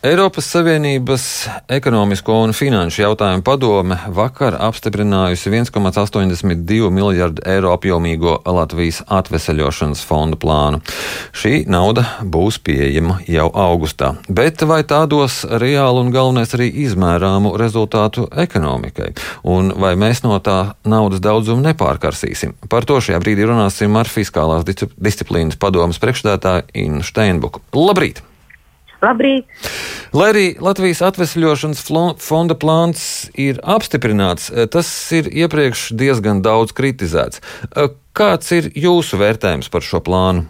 Eiropas Savienības ekonomisko un finanšu jautājumu padome vakar apstiprinājusi 1,82 miljardu eiro apjomīgo Latvijas atveseļošanas fonda plānu. Šī nauda būs pieejama jau augustā, bet vai tā dos reālu un galvenais arī izmērāmu rezultātu ekonomikai, un vai mēs no tā naudas daudzumu nepārkarsīsim? Par to šajā brīdī runāsim ar Fiskālās disciplīnas padomas priekšstādātāju Innu Steinbuku. Labrīt! Labrīt! Lai arī Latvijas atvesļošanas fonda plāns ir apstiprināts, eh, tas ir iepriekš diezgan daudz kritizēts. Eh, kāds ir jūsu vērtējums par šo plānu?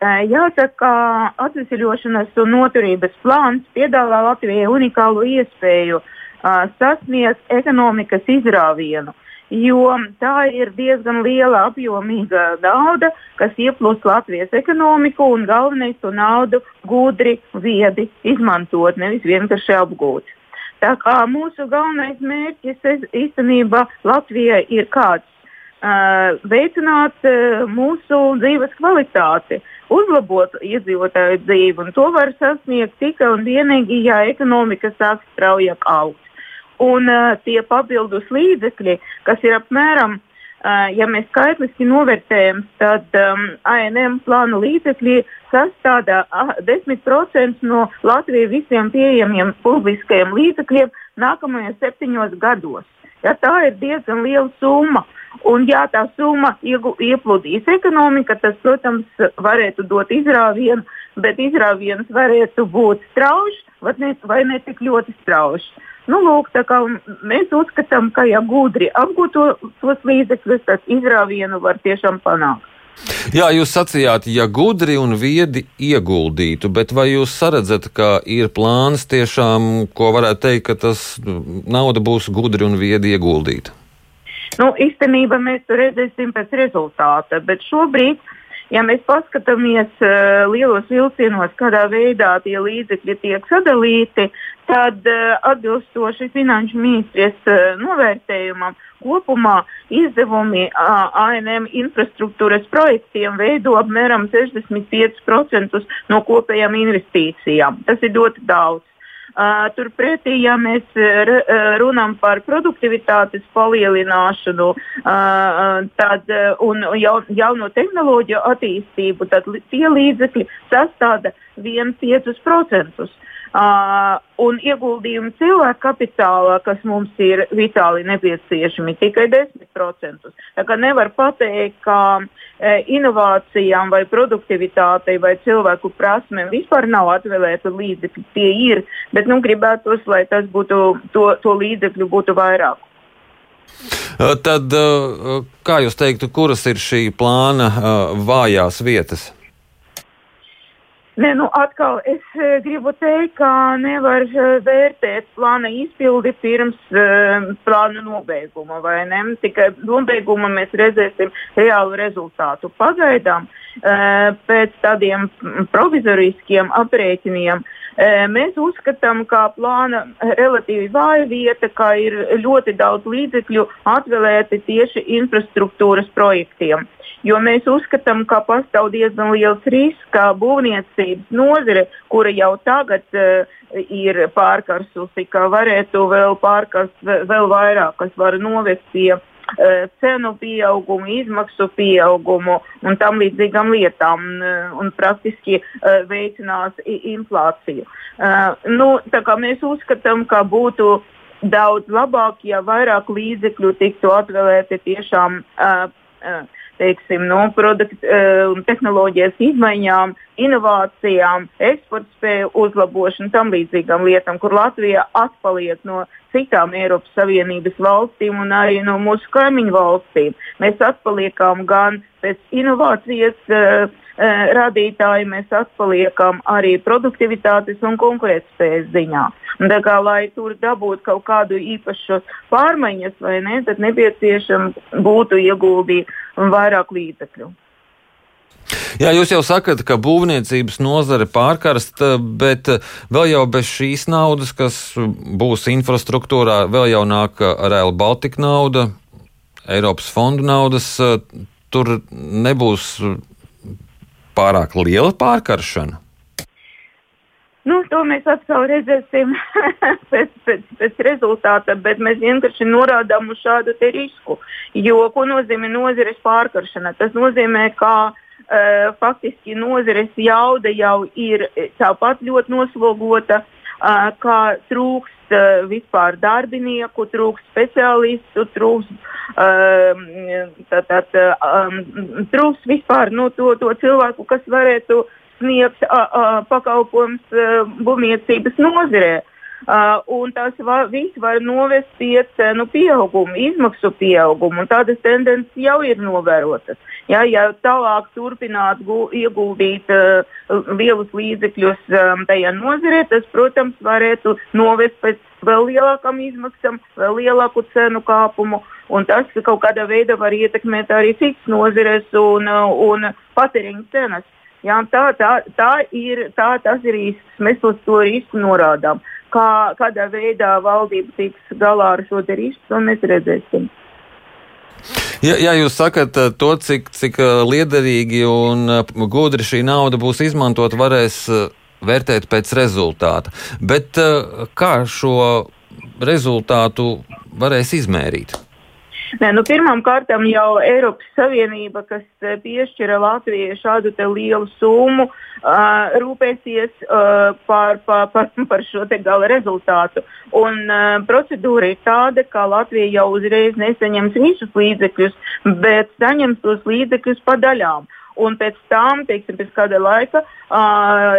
Eh, jāsaka, atvesļošanas un noturības plāns piedāvā Latvijai unikālu iespēju sasniegt ekonomikas izrāvienu. Uh, jo tā ir diezgan liela apjomīga nauda, kas ieplūst Latvijas ekonomiku un galvenais to naudu gudri, viedi izmantot, nevis vienkārši apgūt. Tā kā mūsu galvenais mērķis īstenībā Latvijai ir kāds uh, veicināt uh, mūsu dzīves kvalitāti, uzlabot iedzīvotāju dzīvi, un to var sasniegt tikai un vienīgi, ja ekonomika sāk straujāk augt. Un uh, tie papildus līdzekļi, kas ir apmēram, uh, ja mēs skaitliski novērtējam, tad um, ANM plānu līdzekļi sastāvdā uh, 10% no Latvijas visiem pieejamiem publiskajiem līdzekļiem nākamajos septiņos gados. Ja, tā ir diezgan liela summa. Un, ja tā summa iegu, iepludīs ekonomika, tas, protams, varētu dot izrāvienu, bet izrāviens varētu būt strauji vai ne, vai ne tik ļoti strauji. Nu, lūk, mēs uzskatām, ka ja gudri apgūto tos līdzekļus, tad izrāvienu var tiešām panākt. Jā, jūs sacījāt, ja gudri un viedi ieguldītu, bet vai jūs redzat, ka ir plāns tiešām, ko varētu teikt, ka tas nauda būs gudri un viedi ieguldīta? Nu, īstenībā mēs to redzēsim pēc rezultāta, bet šobrīd uh, Ja mēs paskatāmies uh, lielos vilcienos, kādā veidā tie līdzekļi tiek sadalīti, tad uh, atbilstoši finanšu ministrijas uh, novērtējumam kopumā izdevumi uh, ANM infrastruktūras projektiem veido apmēram 65% no kopējām investīcijām. Tas ir ļoti daudz. Turpretī, ja mēs runājam par produktivitātes palielināšanu tad, un jaun, jauno tehnoloģiju attīstību, tad tie līdzekļi sastāda 1,5%. Uh, un ieguldījumi cilvēku kapitālā, kas mums ir vitāli nepieciešami, tikai 10%. Tā kā nevar pateikt, ka e, inovācijām vai produktivitātei vai cilvēku prasmēm vispār nav atvēlēta līdzekļi. Tie ir, bet nu, gribētos, lai tas būtu, to, to līdzekļu būtu vairāk. Tad, kā jūs teiktu, kuras ir šī plāna vājās vietas? Ne, nu, atkal es e, gribu teikt, ka nevar e, vērtēt plāna izpildi pirms uh, plāna nobeiguma. Tikai nobeigumā mēs redzēsim reālu rezultātu. Pagaidām uh, pēc tādiem provizoriskiem aprēķiniem uh, mēs uzskatām, ka plāna relatīvi vāja vieta, ka ir ļoti daudz līdzekļu atvēlēti tieši infrastruktūras projektiem jo mēs uzskatām, ka pastāv diezgan liels risks, ka būvniecības nozare, kura jau tagad uh, ir pārkarsusi, ka varētu vēl pārkarst vēl vairāk, kas var novest pie uh, cenu pieaugumu, izmaksu pieaugumu un tam līdzīgām lietām, uh, un praktiski veicinās inflāciju. Nu, mēs uzskatām, ka būtu daudz labāk, ja vairāk līdzekļu tiktu atvēlēti tiešām teiksim, no produktu un uh, tehnoloģijas izmaiņām, inovācijām, eksporta spēju uzlabošanu, tam līdzīgām lietām, kur Latvija atpaliek no citām Eiropas Savienības valstīm un arī no mūsu kaimiņu valstīm. Mēs atpaliekam gan pēc inovācijas. Uh, Eh, rādītāji mēs atpaliekam arī produktivitātes un konkurētspējas ziņā. Un, kā, lai tur dabūtu kaut kādu īpašu pārmaiņas, vai ne, tad nepieciešams būtu ieguldīt vairāk līdzekļu. Jā, jūs jau sakat, ka būvniecības nozare pārkarsta, bet vēl jau bez šīs naudas, kas būs infrastruktūrā, vēl jau nāk Rail Baltica nauda, Eiropas fondu naudas. Tur nebūs pārāk liela pārkaršana? Nu, to mēs atkal redzēsim pēc, pēc, pēc rezultāta, bet mēs vienkārši norādām uz šādu risku. Jo ko nozīmē nozares pārkaršana? Tas nozīmē, ka uh, faktiski nozares jauda jau ir tāpat ļoti noslogota, uh, kā trūkst uh, vispār darbinieku, trūkst speciālistu, trūkst, uh, tā, tā, tā, um, trūkst vispār nu, to, to cilvēku, kas varētu uh, sniegs pakalpojums būvniecības nozarē. Uh, un tas va, viss var novest pie cenu pieauguma, izmaksu pieauguma, tādas tendences jau ir novērotas. Ja, ja tālāk turpināt gu, ieguldīt uh, lielus līdzekļus um, tajā nozarē, tas, protams, varētu novest pēc vēl lielākām izmaksām, vēl lielāku cenu kāpumu, un tas kaut kādā veidā var ietekmēt arī citas nozares un, un patēriņa cenas. Jā, tā, tā, tā ir, tā, tas ir risks. Mēs uz to risku norādām. Kā, kādā veidā valdība tiks galā ar šo risku, to mēs redzēsim. Ja, ja jūs sakat eh, to, cik, cik eh, liederīgi un eh, gudri šī nauda būs izmantot, varēs vērtēt pēc rezultāta. Bet kā šo rezultātu varēs izmērīt? Nē, nu, pirmām kārtām jau Eiropas Savienība, kas eh, piešķira Latvijai šādu lielu summu, uh, rūpēsies uh, par, par, par, par šo gala rezultātu. Un, uh, procedūra ir tāda, ka Latvija jau uzreiz nesaņems visus līdzekļus, bet saņems tos līdzekļus pa daļām un pēc tam, teiksim, pēc kāda laika, uh,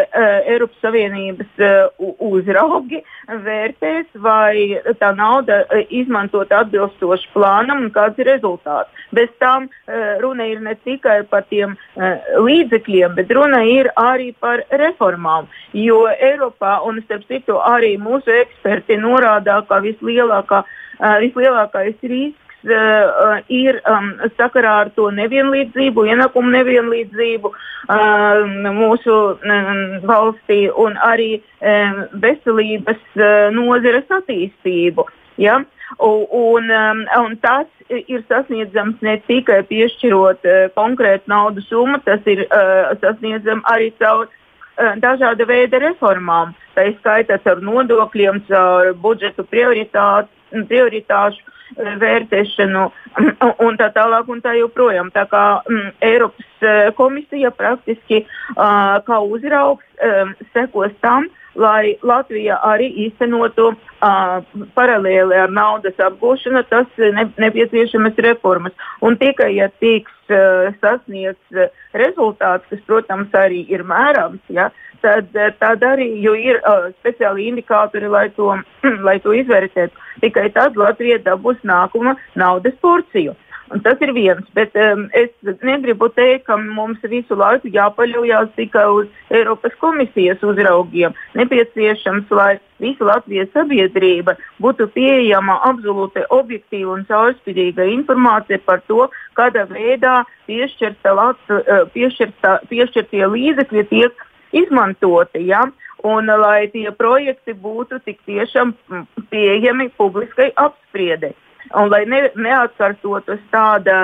Eiropas Savienības uh, uzraugi vērtēs, vai tā nauda izmantot atbilstoši plānam un kāds ir rezultāts. Bez tam uh, runa ir ne tikai par tiem uh, līdzekļiem, bet runa ir arī par reformām. Jo Eiropā, un starp citu arī mūsu eksperti norāda, ka vislielākā, uh, vislielākais risks uh, ir um, sakarā ar to nevienlīdzību, ienākumu nevienlīdzību uh, mūsu um, valstī un arī um, veselības uh, nozares attīstību. Ja? Un, un, um, un tas ir sasniedzams ne tikai piešķirot uh, konkrētu naudas summu, tas ir uh, sasniedzams arī caur uh, dažāda veida reformām. Tā ir skaitā caur nodokļiem, caur budžetu prioritāšu vērtēšanu un tā tālāk un tā joprojām. Tā kā mm, Eiropas eh, komisija praktiski uh, kā uzraugs um, sekos tam, lai Latvija arī īstenotu uh, paralēli ar naudas apgūšanu tas ne, nepieciešamas reformas. Un tikai, ja tiks uh, sasniegts uh, rezultāts, kas, protams, arī ir mērāms, ja, tad, tad arī ir speciāli indikātori, lai to, lai to izvērtētu. Tikai tad Latvija dabūs nākuma naudas porciju. Un tas ir viens, bet um, es negribu teikt, ka mums visu laiku jāpaļaujas tikai uz Eiropas komisijas uzraugiem. Nepieciešams, lai visa Latvijas sabiedrība būtu pieejama absolūti objektīva un caurspīdīga informācija par to, kādā veidā uh, piešķirtie līdzekļi tiek izmantoti. Ja? Un lai tie projekti būtu tik tiešām pieejami publiskai apspriedei. Un lai ne, neatkārtotos tāda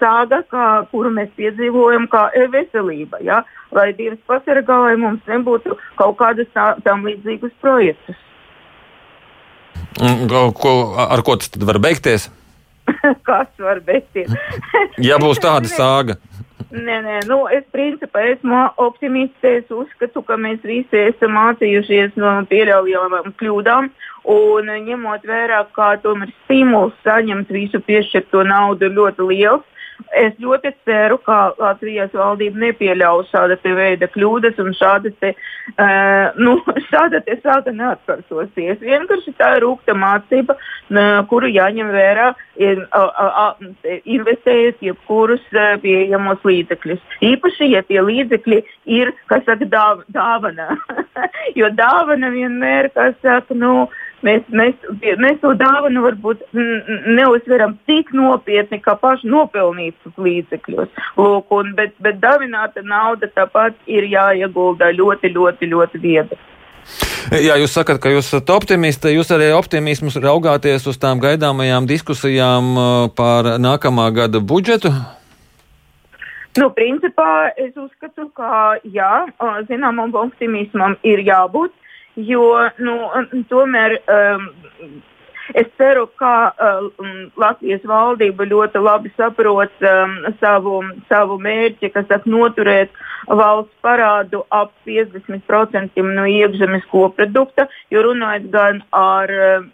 sāga, kā, kuru mēs piedzīvojam, kā e-veselība, ja? lai Dievs pasargā, lai mums nebūtu kaut kādas tā, tam līdzīgas projektus. Ko, ar ko tas var beigties? Kas var beigties? ja būs tāda sāga. Nē, nē, nu, es principā esmu optimists. Es uzskatu, ka mēs visi esam mācījušies no pieļaujamām kļūdām. Un ņemot vērā, kā tomēr stimuls saņemt visu piešķirto naudu ir ļoti liels, Es ļoti ceru, ka Latvijas valdība nepieļaus šāda veida kļūdas un šāda te, uh, nu, šāda te sāga neatkārtosies. Vienkārši tā ir rūkta mācība, uh, kuru jāņem vērā, in, uh, uh, investējot jebkurus uh, pieejamos līdzekļus. Īpaši, ja tie līdzekļi ir, kas saka, dāv, dāvana. jo dāvana vienmēr, kas saka, nu, mēs, mēs, mēs to dāvanu varbūt neuzsveram tik nopietni, kā paši nopelnītus līdzekļus. Lūk, un, bet, bet dāvināta nauda tāpat ir jāiegulda ļoti, ļoti, ļoti viedi. Jā, jūs sakat, ka jūs esat optimisti. Jūs arī optimismus raugāties uz tām gaidāmajām diskusijām uh, par nākamā gada budžetu? Nu, principā es uzskatu, ka jā, zināmam optimismam ir jābūt, jo nu, tomēr um, es ceru, ka um, Latvijas valdība ļoti labi saprot um, savu, savu mērķi, kas ir noturēt valsts parādu ap 50% no iekšzemes koprodukta, jo runājot gan ar uh,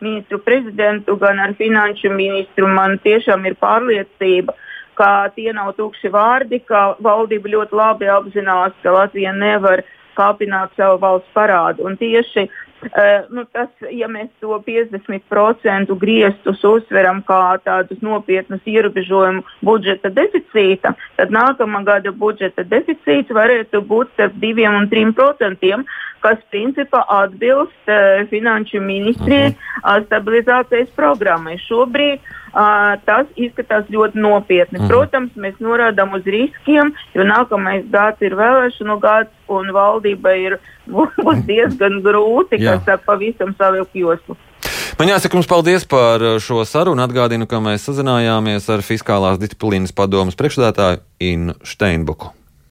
ministru prezidentu, gan ar finanšu ministru, man tiešām ir pārliecība, ka tie nav tukši vārdi, ka valdība ļoti labi apzinās, ka Latvija nevar kāpināt savu valsts parādu. Un tieši Uh, nu, tas, ja mēs to 50% griestus uzsveram kā tādus nopietnus ierobežojumus budžeta deficīta, tad nākamā gada budžeta deficīts varētu būt starp 2 un 3%, kas principā atbilst uh, finanšu ministrijai uh, stabilizācijas programmai. Šobrīd uh, tas izskatās ļoti nopietni. Mhm. Protams, mēs norādām uz riskiem, jo nākamais gads ir vēlēšanu gads un valdība ir būs diezgan grūti, kas pavisam savilk joslu. Man jāsaka, jums paldies par šo sarunu. Atgādinu, ka mēs sazinājāmies ar Fiskālās disciplīnas padomas priekšstādātāju Innu Steinbuku.